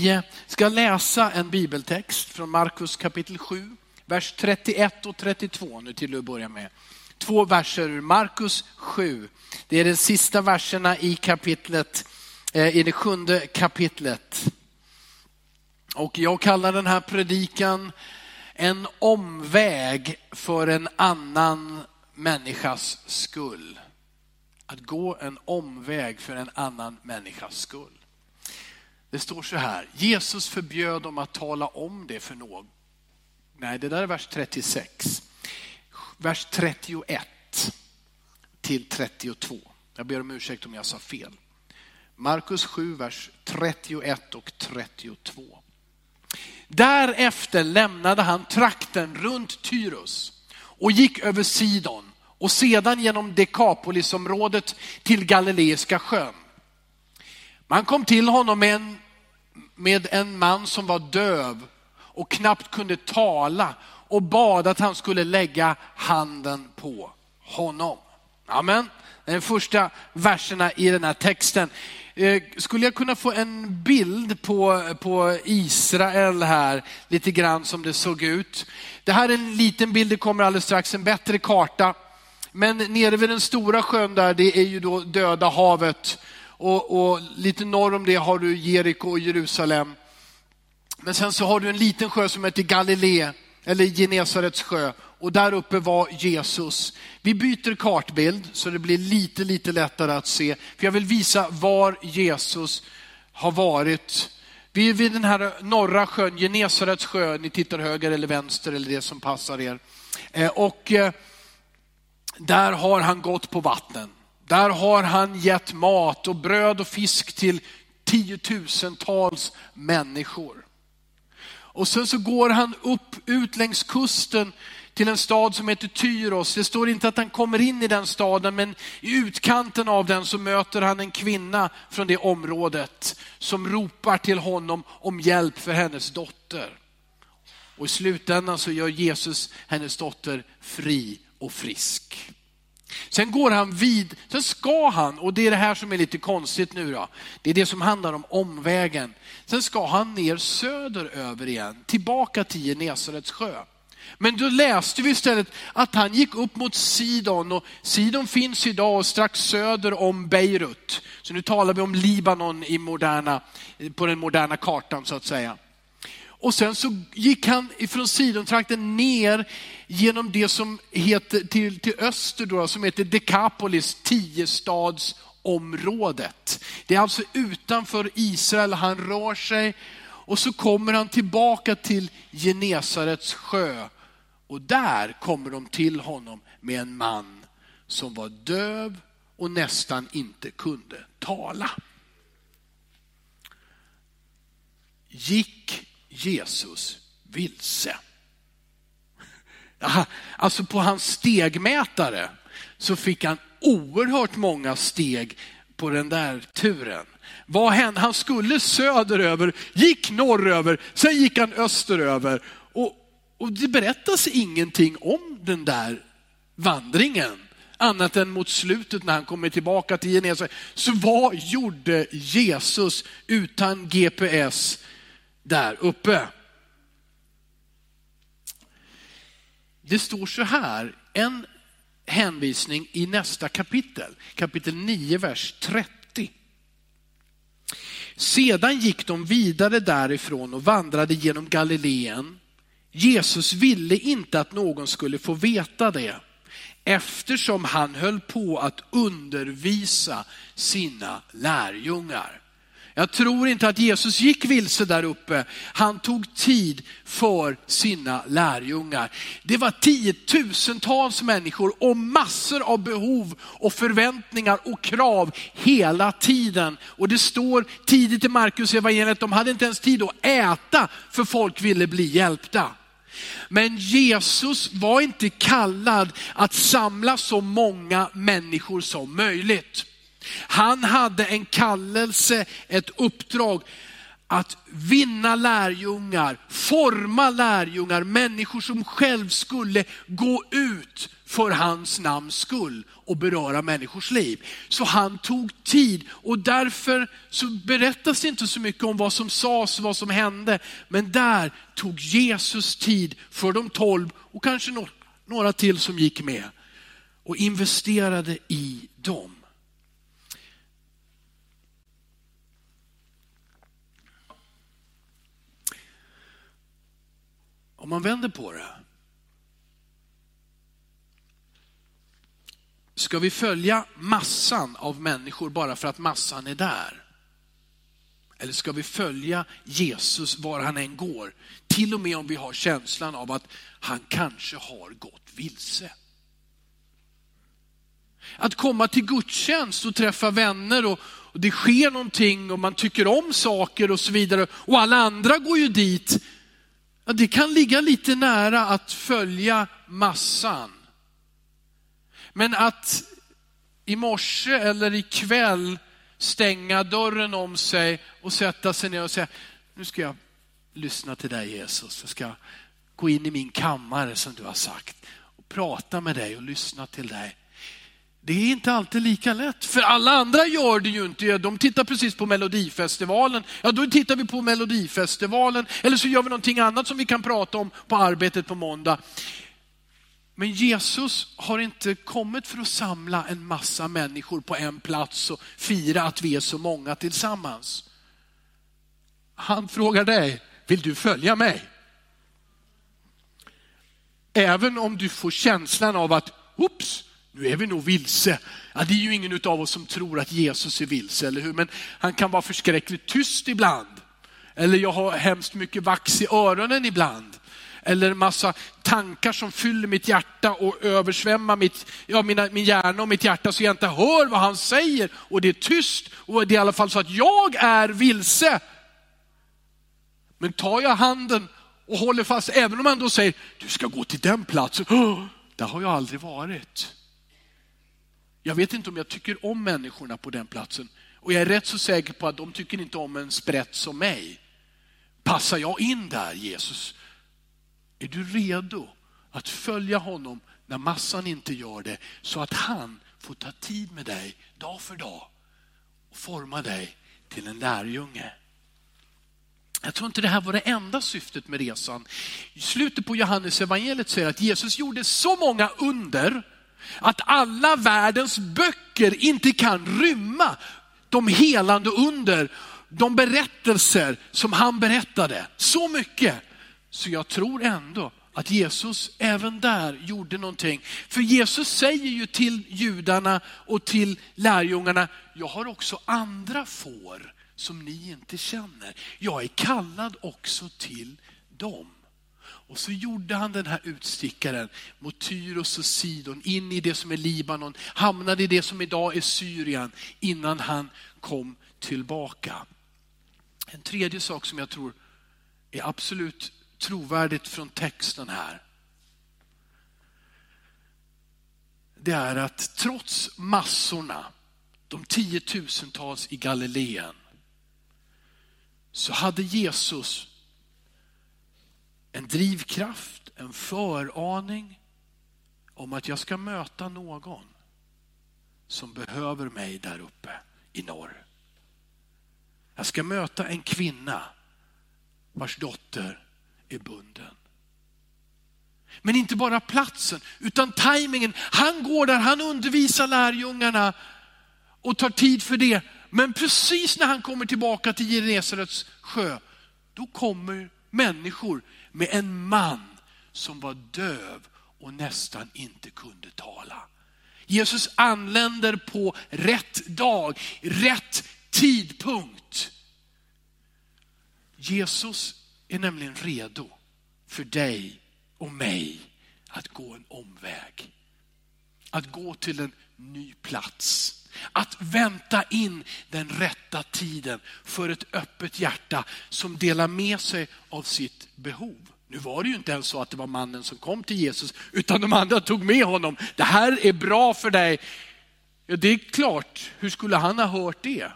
Vi ska läsa en bibeltext från Markus kapitel 7, vers 31 och 32 nu till att börja med. Två verser ur Markus 7. Det är de sista verserna i kapitlet, eh, i det sjunde kapitlet. Och jag kallar den här predikan en omväg för en annan människas skull. Att gå en omväg för en annan människas skull. Det står så här, Jesus förbjöd dem att tala om det för någon. Nej, det där är vers 36. Vers 31 till 32. Jag ber om ursäkt om jag sa fel. Markus 7, vers 31 och 32. Därefter lämnade han trakten runt Tyrus och gick över Sidon och sedan genom Dekapolisområdet till Galileiska sjön. Man kom till honom med en, med en man som var döv och knappt kunde tala och bad att han skulle lägga handen på honom. Amen. Den första verserna i den här texten. Eh, skulle jag kunna få en bild på, på Israel här, lite grann som det såg ut. Det här är en liten bild, det kommer alldeles strax en bättre karta. Men nere vid den stora sjön där, det är ju då döda havet. Och, och lite norr om det har du Jeriko och Jerusalem. Men sen så har du en liten sjö som heter Galilee, eller Genesarets sjö. Och där uppe var Jesus. Vi byter kartbild så det blir lite, lite lättare att se. För jag vill visa var Jesus har varit. Vi är vid den här norra sjön, Genesarets sjö. Ni tittar höger eller vänster eller det som passar er. Eh, och eh, där har han gått på vatten. Där har han gett mat och bröd och fisk till tiotusentals människor. Och sen så går han upp ut längs kusten till en stad som heter Tyros. Det står inte att han kommer in i den staden, men i utkanten av den så möter han en kvinna från det området som ropar till honom om hjälp för hennes dotter. Och i slutändan så gör Jesus hennes dotter fri och frisk. Sen går han vid, sen ska han, och det är det här som är lite konstigt nu då, det är det som handlar om omvägen. Sen ska han ner söderöver igen, tillbaka till Genesarets sjö. Men då läste vi istället att han gick upp mot Sidon och Sidon finns idag strax söder om Beirut. Så nu talar vi om Libanon i moderna, på den moderna kartan så att säga. Och sen så gick han ifrån Sidontrakten ner genom det som heter till, till öster då, som heter Dekapolis, tiostadsområdet. Det är alltså utanför Israel han rör sig och så kommer han tillbaka till Genesarets sjö och där kommer de till honom med en man som var döv och nästan inte kunde tala. Gick Jesus vilse? Alltså på hans stegmätare så fick han oerhört många steg på den där turen. Vad hände? Han skulle söderöver, gick norröver, sen gick han österöver. Och, och det berättas ingenting om den där vandringen. Annat än mot slutet när han kommer tillbaka till Genesaret. Så vad gjorde Jesus utan GPS där uppe? Det står så här, en hänvisning i nästa kapitel, kapitel 9, vers 30. Sedan gick de vidare därifrån och vandrade genom Galileen. Jesus ville inte att någon skulle få veta det eftersom han höll på att undervisa sina lärjungar. Jag tror inte att Jesus gick vilse där uppe. Han tog tid för sina lärjungar. Det var tiotusentals människor och massor av behov och förväntningar och krav hela tiden. Och det står tidigt i Markus evangeliet att de hade inte ens tid att äta för folk ville bli hjälpta. Men Jesus var inte kallad att samla så många människor som möjligt. Han hade en kallelse, ett uppdrag att vinna lärjungar, forma lärjungar, människor som själv skulle gå ut för hans namns skull och beröra människors liv. Så han tog tid och därför så berättas det inte så mycket om vad som sades och vad som hände. Men där tog Jesus tid för de tolv och kanske några till som gick med och investerade i dem. Om man vänder på det. Ska vi följa massan av människor bara för att massan är där? Eller ska vi följa Jesus var han än går? Till och med om vi har känslan av att han kanske har gått vilse. Att komma till gudstjänst och träffa vänner och, och det sker någonting och man tycker om saker och så vidare och alla andra går ju dit Ja, det kan ligga lite nära att följa massan. Men att i morse eller ikväll stänga dörren om sig och sätta sig ner och säga, nu ska jag lyssna till dig Jesus. Jag ska gå in i min kammare som du har sagt och prata med dig och lyssna till dig. Det är inte alltid lika lätt, för alla andra gör det ju inte. De tittar precis på Melodifestivalen. Ja, då tittar vi på Melodifestivalen. Eller så gör vi någonting annat som vi kan prata om på arbetet på måndag. Men Jesus har inte kommit för att samla en massa människor på en plats och fira att vi är så många tillsammans. Han frågar dig, vill du följa mig? Även om du får känslan av att, oops, nu är vi nog vilse. Ja, det är ju ingen av oss som tror att Jesus är vilse, eller hur? Men han kan vara förskräckligt tyst ibland. Eller jag har hemskt mycket vax i öronen ibland. Eller massa tankar som fyller mitt hjärta och översvämmar mitt, ja, mina, min hjärna och mitt hjärta så jag inte hör vad han säger. Och det är tyst och det är i alla fall så att jag är vilse. Men tar jag handen och håller fast, även om han då säger, du ska gå till den platsen. Oh, där har jag aldrig varit. Jag vet inte om jag tycker om människorna på den platsen. Och jag är rätt så säker på att de tycker inte om en sprätt som mig. Passar jag in där Jesus? Är du redo att följa honom när massan inte gör det så att han får ta tid med dig dag för dag och forma dig till en lärjunge? Jag tror inte det här var det enda syftet med resan. I slutet på Johannes evangeliet säger att Jesus gjorde så många under att alla världens böcker inte kan rymma de helande under, de berättelser som han berättade. Så mycket. Så jag tror ändå att Jesus även där gjorde någonting. För Jesus säger ju till judarna och till lärjungarna, jag har också andra får som ni inte känner. Jag är kallad också till dem. Och så gjorde han den här utstickaren mot Tyros och Sidon, in i det som är Libanon, hamnade i det som idag är Syrien innan han kom tillbaka. En tredje sak som jag tror är absolut trovärdigt från texten här. Det är att trots massorna, de tiotusentals i Galileen, så hade Jesus en drivkraft, en föraning om att jag ska möta någon som behöver mig där uppe i norr. Jag ska möta en kvinna vars dotter är bunden. Men inte bara platsen, utan tajmingen. Han går där, han undervisar lärjungarna och tar tid för det. Men precis när han kommer tillbaka till Genesarets sjö, då kommer människor med en man som var döv och nästan inte kunde tala. Jesus anländer på rätt dag, rätt tidpunkt. Jesus är nämligen redo för dig och mig att gå en omväg. Att gå till en ny plats. Att vänta in den rätta tiden för ett öppet hjärta som delar med sig av sitt behov. Nu var det ju inte ens så att det var mannen som kom till Jesus, utan de andra tog med honom. Det här är bra för dig. Ja, det är klart, hur skulle han ha hört det?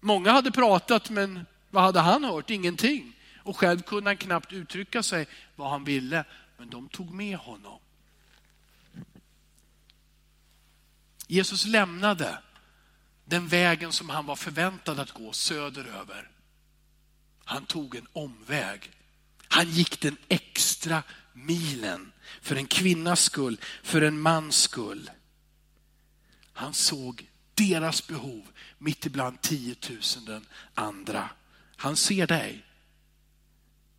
Många hade pratat men vad hade han hört? Ingenting. Och själv kunde han knappt uttrycka sig vad han ville. Men de tog med honom. Jesus lämnade den vägen som han var förväntad att gå söderöver. Han tog en omväg. Han gick den extra milen för en kvinnas skull, för en mans skull. Han såg deras behov mitt ibland tiotusenden andra. Han ser dig.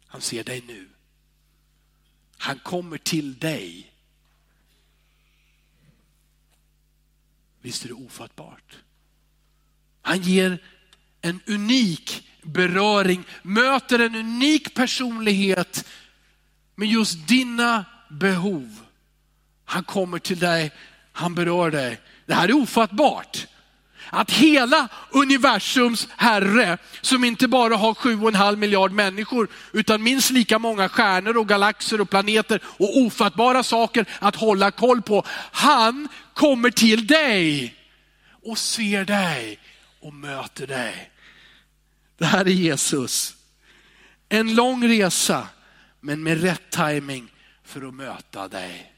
Han ser dig nu. Han kommer till dig. Visst är det ofattbart? Han ger en unik beröring, möter en unik personlighet med just dina behov. Han kommer till dig, han berör dig. Det här är ofattbart. Att hela universums herre, som inte bara har sju och en halv miljard människor, utan minst lika många stjärnor och galaxer och planeter och ofattbara saker att hålla koll på. Han kommer till dig och ser dig och möter dig. Det här är Jesus. En lång resa, men med rätt timing för att möta dig.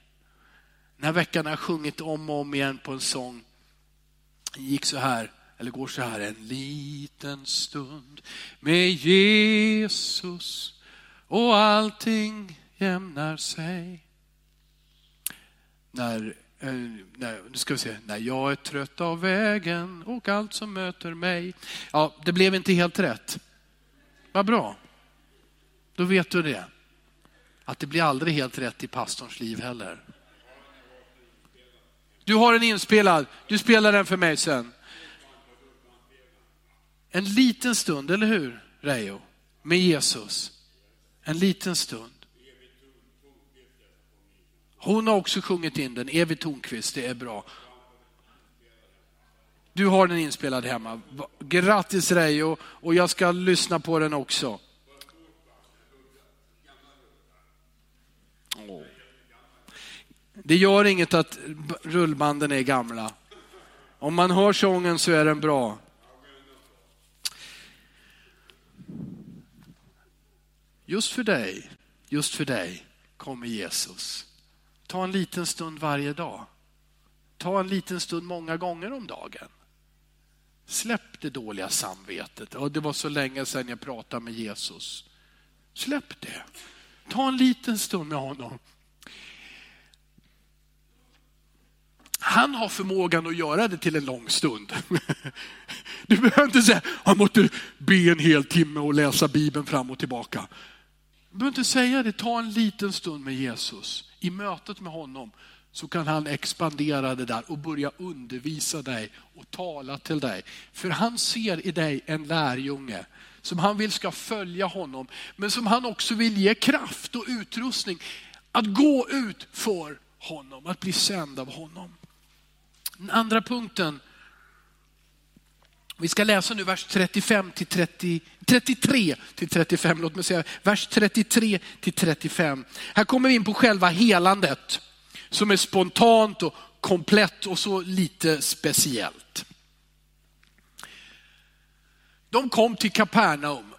Den här veckan har jag sjungit om och om igen på en sång. Den gick så här, eller går så här. En liten stund med Jesus och allting jämnar sig. När Eh, nej, nu ska vi se, när jag är trött av vägen och allt som möter mig. Ja, det blev inte helt rätt. Vad bra. Då vet du det. Att det blir aldrig helt rätt i pastorns liv heller. Du har den inspelad, du spelar den för mig sen. En liten stund, eller hur Reijo? Med Jesus. En liten stund. Hon har också sjungit in den, Evi Tornqvist, det är bra. Du har den inspelad hemma. Grattis Reijo och jag ska lyssna på den också. Det gör inget att rullbanden är gamla. Om man hör sången så är den bra. Just för dig, just för dig kommer Jesus. Ta en liten stund varje dag. Ta en liten stund många gånger om dagen. Släpp det dåliga samvetet. Och det var så länge sedan jag pratade med Jesus. Släpp det. Ta en liten stund med honom. Han har förmågan att göra det till en lång stund. Du behöver inte säga, han måste be en hel timme och läsa Bibeln fram och tillbaka. Du behöver inte säga det, ta en liten stund med Jesus i mötet med honom så kan han expandera det där och börja undervisa dig och tala till dig. För han ser i dig en lärjunge som han vill ska följa honom, men som han också vill ge kraft och utrustning att gå ut för honom, att bli sänd av honom. Den andra punkten, vi ska läsa nu vers 35 till 30, 33 till 35, låt mig säga vers 33 till 35. Här kommer vi in på själva helandet som är spontant och komplett och så lite speciellt. De kom till Kapernaum.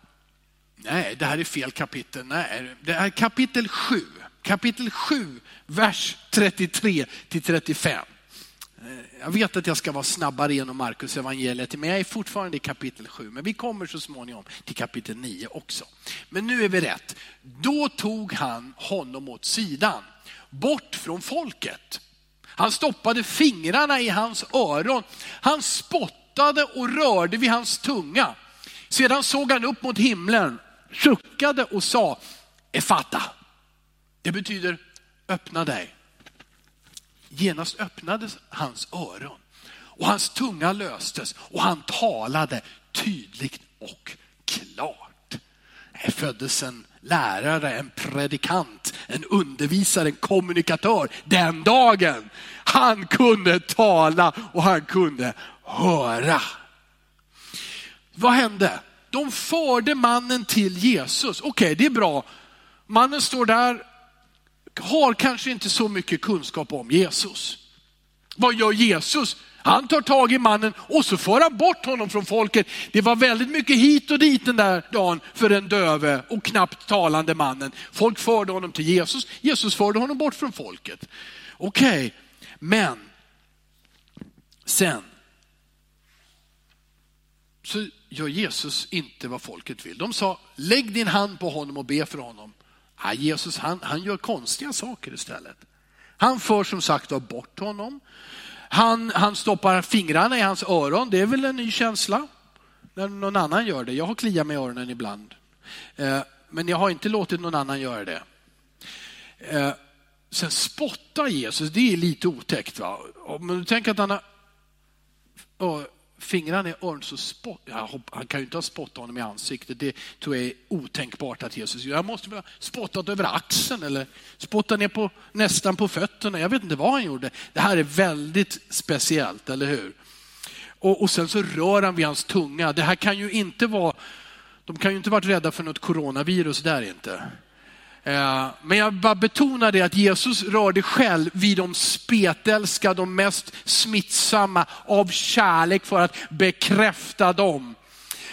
Nej, det här är fel kapitel. Nej, det är kapitel 7. Kapitel 7, vers 33 till 35. Eh, jag vet att jag ska vara snabbare genom Markus evangeliet, men jag är fortfarande i kapitel 7. Men vi kommer så småningom till kapitel 9 också. Men nu är vi rätt. Då tog han honom åt sidan, bort från folket. Han stoppade fingrarna i hans öron. Han spottade och rörde vid hans tunga. Sedan såg han upp mot himlen, suckade och sa, Efata. Det betyder öppna dig. Genast öppnades hans öron och hans tunga löstes och han talade tydligt och klart. Här föddes en lärare, en predikant, en undervisare, en kommunikatör den dagen. Han kunde tala och han kunde höra. Vad hände? De förde mannen till Jesus. Okej, okay, det är bra. Mannen står där har kanske inte så mycket kunskap om Jesus. Vad gör Jesus? Han tar tag i mannen och så för han bort honom från folket. Det var väldigt mycket hit och dit den där dagen för den döve och knappt talande mannen. Folk förde honom till Jesus, Jesus förde honom bort från folket. Okej, okay. men sen så gör Jesus inte vad folket vill. De sa, lägg din hand på honom och be för honom. Ja, Jesus han, han gör konstiga saker istället. Han för som sagt var bort honom. Han, han stoppar fingrarna i hans öron, det är väl en ny känsla? När någon annan gör det. Jag har kliat mig i öronen ibland. Eh, men jag har inte låtit någon annan göra det. Eh, sen spottar Jesus, det är lite otäckt. Va? Om du tänker att han har fingrarna i öronen så spott, han kan ju inte ha spottat honom i ansiktet. Det tror jag är otänkbart att Jesus gör. Han måste väl ha spottat över axeln eller spottat ner på, nästan på fötterna. Jag vet inte vad han gjorde. Det här är väldigt speciellt, eller hur? Och, och sen så rör han vid hans tunga. Det här kan ju inte vara, de kan ju inte varit rädda för något coronavirus där inte. Eh, men jag bara betonar det att Jesus rörde själv vid de spetälska, de mest smittsamma av kärlek för att bekräfta dem.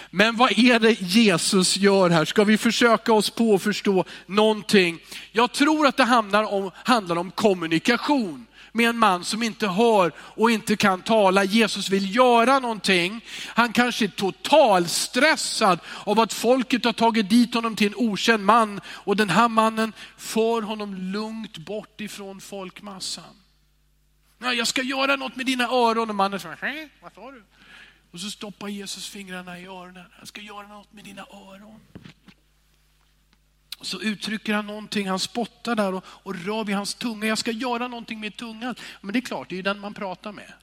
Men vad är det Jesus gör här? Ska vi försöka oss på att förstå någonting? Jag tror att det handlar om, handlar om kommunikation med en man som inte hör och inte kan tala. Jesus vill göra någonting. Han kanske är totalstressad av att folket har tagit dit honom till en okänd man och den här mannen för honom lugnt bort ifrån folkmassan. Nej, jag ska göra något med dina öron och mannen säger, vad sa du? Och så stoppar Jesus fingrarna i öronen. Jag ska göra något med dina öron. Så uttrycker han någonting, han spottar där och, och rör vid hans tunga. Jag ska göra någonting med tungan. Men det är klart, det är ju den man pratar med.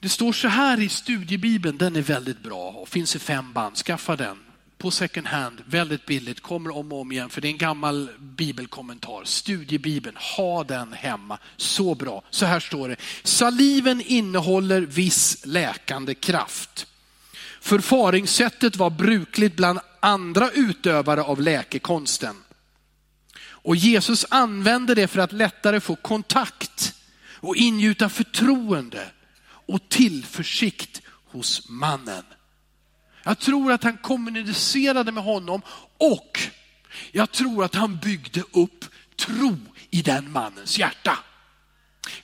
Det står så här i studiebibeln, den är väldigt bra och finns i fem band. Skaffa den på second hand, väldigt billigt, kommer om och om igen för det är en gammal bibelkommentar. Studiebibeln, ha den hemma. Så bra. Så här står det. Saliven innehåller viss läkande kraft. Förfaringssättet var brukligt bland andra utövare av läkekonsten. Och Jesus använde det för att lättare få kontakt och ingjuta förtroende och tillförsikt hos mannen. Jag tror att han kommunicerade med honom och jag tror att han byggde upp tro i den mannens hjärta.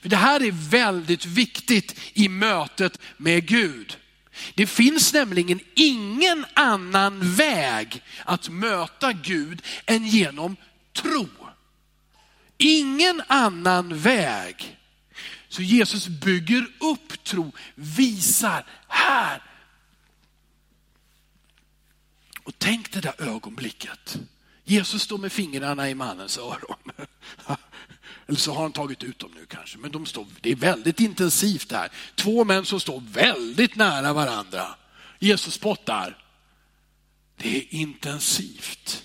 För Det här är väldigt viktigt i mötet med Gud. Det finns nämligen ingen annan väg att möta Gud än genom tro. Ingen annan väg. Så Jesus bygger upp tro, visar här. Och tänk det där ögonblicket. Jesus står med fingrarna i mannens öron. Eller så har han tagit ut dem nu kanske. Men de står, det är väldigt intensivt där. Två män som står väldigt nära varandra. Jesus spottar. Det är intensivt.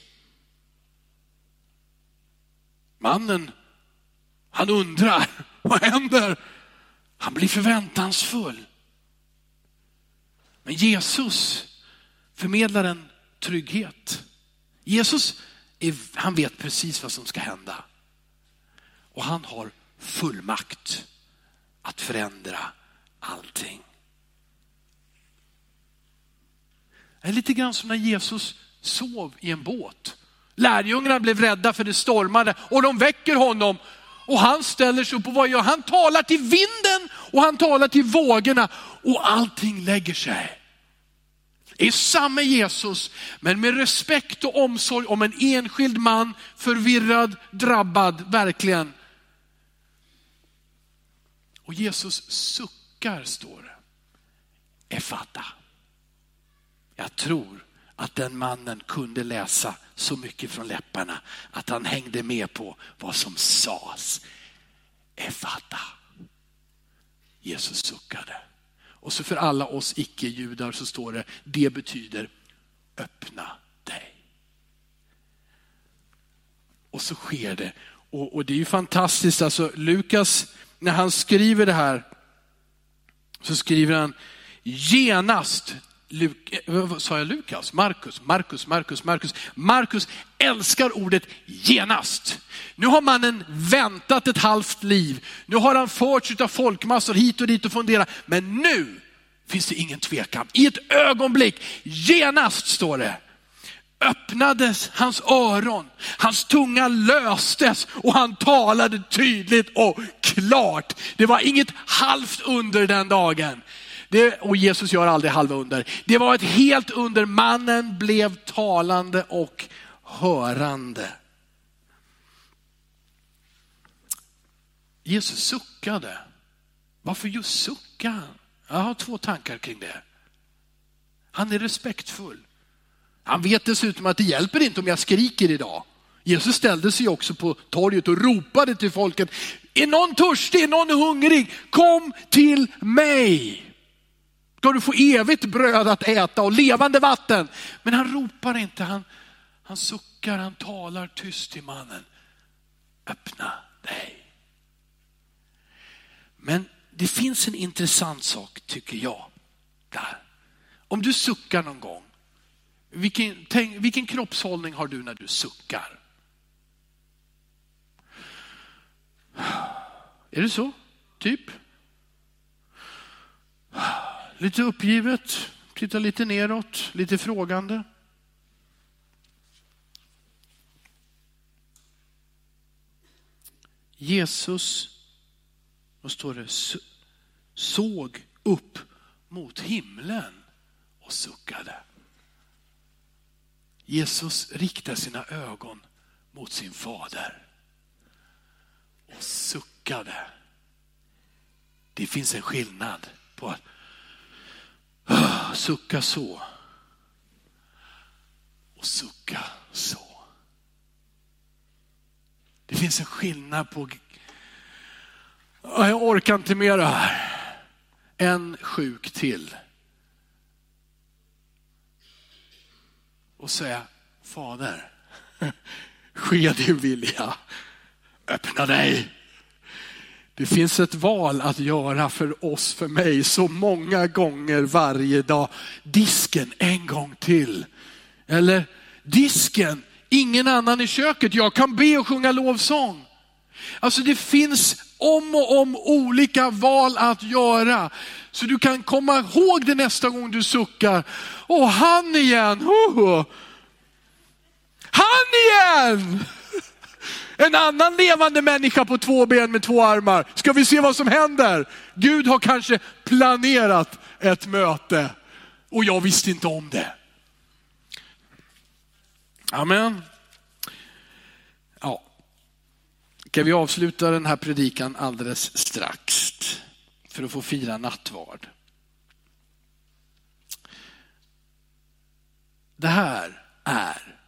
Mannen, han undrar, vad händer? Han blir förväntansfull. Men Jesus förmedlar en trygghet. Jesus, är, han vet precis vad som ska hända. Och han har fullmakt att förändra allting. Det är lite grann som när Jesus sov i en båt. Lärjungarna blev rädda för det stormade och de väcker honom och han ställer sig upp och vad gör han? talar till vinden och han talar till vågorna och allting lägger sig. Det är samma Jesus, men med respekt och omsorg om en enskild man, förvirrad, drabbad, verkligen. Och Jesus suckar, står det. Efata. Jag tror att den mannen kunde läsa så mycket från läpparna att han hängde med på vad som sades. Efata. Jesus suckade. Och så för alla oss icke-judar så står det, det betyder öppna dig. Och så sker det. Och, och det är ju fantastiskt, alltså Lukas när han skriver det här så skriver han genast Luk, eh, vad sa jag Lukas? Markus, Markus, Markus, Markus. Markus älskar ordet genast. Nu har mannen väntat ett halvt liv. Nu har han förts av folkmassor hit och dit och funderat. Men nu finns det ingen tvekan. I ett ögonblick, genast står det, öppnades hans öron, hans tunga löstes och han talade tydligt och klart. Det var inget halvt under den dagen. Det, och Jesus gör aldrig halva under. Det var ett helt under. Mannen blev talande och hörande. Jesus suckade. Varför just suckade han? Jag har två tankar kring det. Han är respektfull. Han vet dessutom att det hjälper inte om jag skriker idag. Jesus ställde sig också på torget och ropade till folket. Är någon törstig, är någon hungrig? Kom till mig. Ska du få evigt bröd att äta och levande vatten. Men han ropar inte, han, han suckar, han talar tyst till mannen. Öppna dig. Men det finns en intressant sak tycker jag. Där. Om du suckar någon gång, vilken, tänk, vilken kroppshållning har du när du suckar? Är det så? Typ? Lite uppgivet, titta lite neråt, lite frågande. Jesus, vad står det, såg upp mot himlen och suckade. Jesus riktar sina ögon mot sin fader och suckade. Det finns en skillnad på att ah, sucka så och sucka så. Det finns en skillnad på, ah, jag orkar inte mer det här. En sjuk till. Och säga, Fader, ske din vilja, öppna dig. Det finns ett val att göra för oss, för mig, så många gånger varje dag. Disken en gång till. Eller disken, ingen annan i köket. Jag kan be och sjunga lovsång. Alltså det finns om och om olika val att göra. Så du kan komma ihåg det nästa gång du suckar. Åh, han igen! Oh. Han igen! En annan levande människa på två ben med två armar. Ska vi se vad som händer? Gud har kanske planerat ett möte och jag visste inte om det. Amen. Ja. Ska vi avsluta den här predikan alldeles strax för att få fira nattvard. Det här är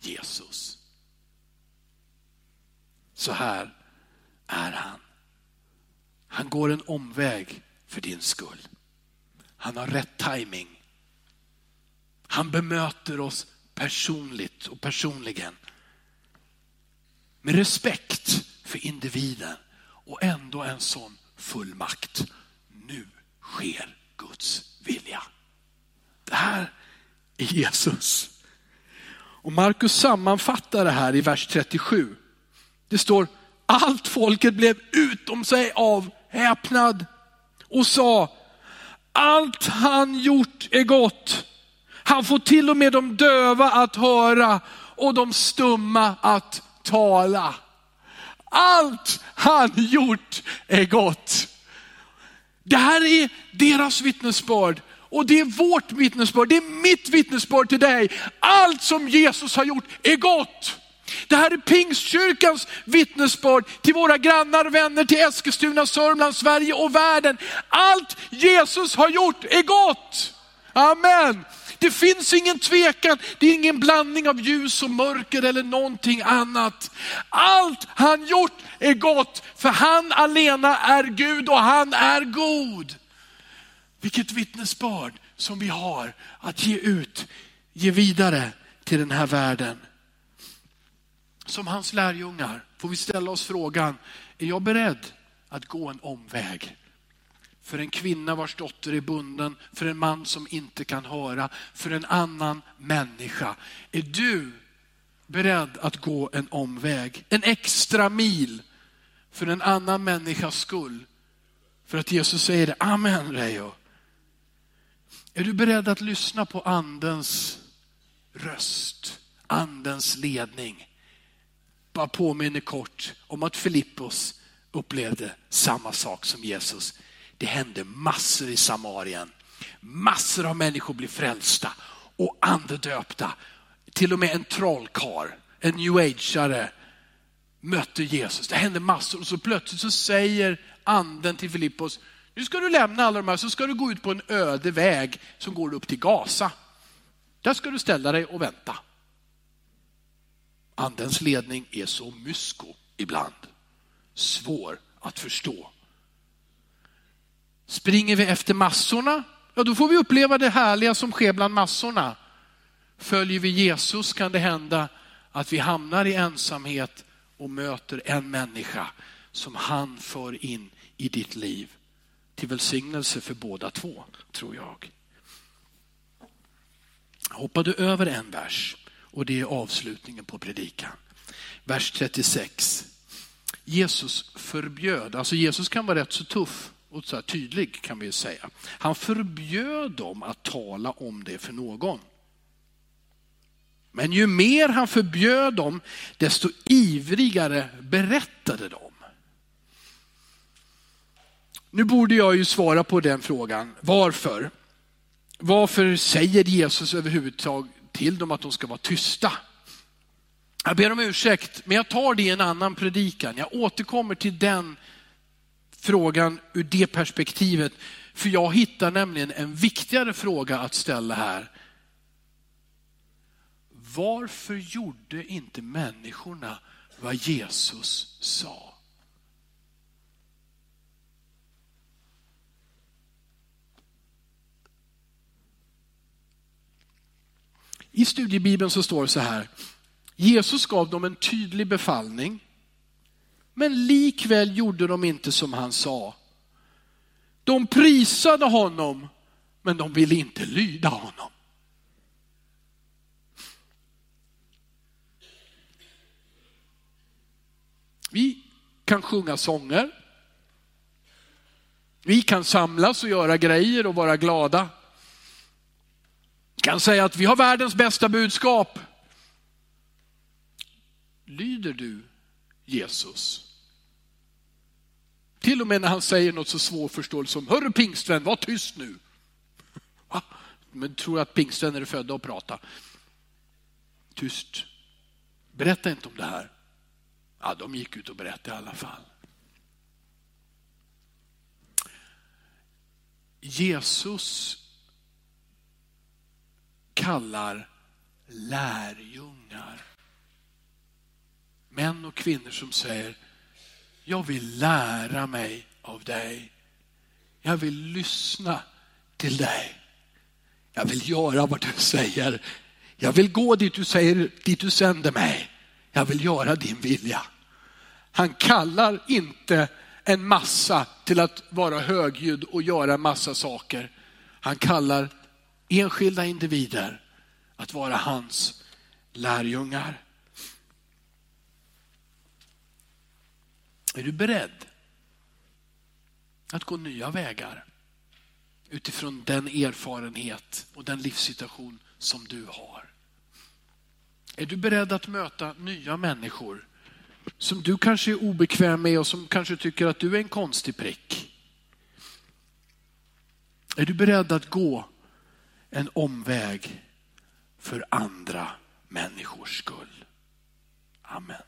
Jesus. Så här är han. Han går en omväg för din skull. Han har rätt timing. Han bemöter oss personligt och personligen. Med respekt för individen och ändå en sån fullmakt. Nu sker Guds vilja. Det här är Jesus. Och Markus sammanfattar det här i vers 37. Det står, allt folket blev utom sig av häpnad och sa, allt han gjort är gott. Han får till och med de döva att höra och de stumma att tala. Allt han gjort är gott. Det här är deras vittnesbörd och det är vårt vittnesbörd, det är mitt vittnesbörd till dig. Allt som Jesus har gjort är gott. Det här är Pingstkyrkans vittnesbörd till våra grannar, vänner, till Eskilstuna, Sörmland, Sverige och världen. Allt Jesus har gjort är gott. Amen. Det finns ingen tvekan, det är ingen blandning av ljus och mörker eller någonting annat. Allt han gjort är gott, för han alena är Gud och han är god. Vilket vittnesbörd som vi har att ge ut, ge vidare till den här världen. Som hans lärjungar får vi ställa oss frågan, är jag beredd att gå en omväg för en kvinna vars dotter är bunden, för en man som inte kan höra, för en annan människa. Är du beredd att gå en omväg, en extra mil för en annan människas skull? För att Jesus säger det, amen Reijo. Är du beredd att lyssna på andens röst, andens ledning? Bara påminner kort om att Filippos upplevde samma sak som Jesus. Det hände massor i Samarien. Massor av människor blev frälsta och andedöpta. Till och med en trollkar, en new ageare mötte Jesus. Det hände massor och så plötsligt så säger anden till Filippos, nu ska du lämna alla de här så ska du gå ut på en öde väg som går upp till Gaza. Där ska du ställa dig och vänta. Andens ledning är så mysko ibland. Svår att förstå. Springer vi efter massorna, ja då får vi uppleva det härliga som sker bland massorna. Följer vi Jesus kan det hända att vi hamnar i ensamhet och möter en människa som han för in i ditt liv. Till välsignelse för båda två, tror jag. Hoppade över en vers och det är avslutningen på predikan. Vers 36. Jesus förbjöd, alltså Jesus kan vara rätt så tuff och så tydlig kan vi säga. Han förbjöd dem att tala om det för någon. Men ju mer han förbjöd dem, desto ivrigare berättade de. Nu borde jag ju svara på den frågan. Varför? Varför säger Jesus överhuvudtaget till dem att de ska vara tysta? Jag ber om ursäkt, men jag tar det i en annan predikan. Jag återkommer till den frågan ur det perspektivet. För jag hittar nämligen en viktigare fråga att ställa här. Varför gjorde inte människorna vad Jesus sa? I studiebibeln så står det så här. Jesus gav dem en tydlig befallning. Men likväl gjorde de inte som han sa. De prisade honom, men de ville inte lyda honom. Vi kan sjunga sånger. Vi kan samlas och göra grejer och vara glada. Vi kan säga att vi har världens bästa budskap. Lyder du Jesus? Till och med när han säger något så svårförståeligt som, hörru pingstvän, var tyst nu. Va? Men tror att pingstvänner är födda att prata. Tyst. Berätta inte om det här. Ja, de gick ut och berättade i alla fall. Jesus kallar lärjungar. Män och kvinnor som säger, jag vill lära mig av dig. Jag vill lyssna till dig. Jag vill göra vad du säger. Jag vill gå dit du säger, dit du sänder mig. Jag vill göra din vilja. Han kallar inte en massa till att vara högljudd och göra massa saker. Han kallar enskilda individer att vara hans lärjungar. Är du beredd att gå nya vägar utifrån den erfarenhet och den livssituation som du har? Är du beredd att möta nya människor som du kanske är obekväm med och som kanske tycker att du är en konstig prick? Är du beredd att gå en omväg för andra människors skull? Amen.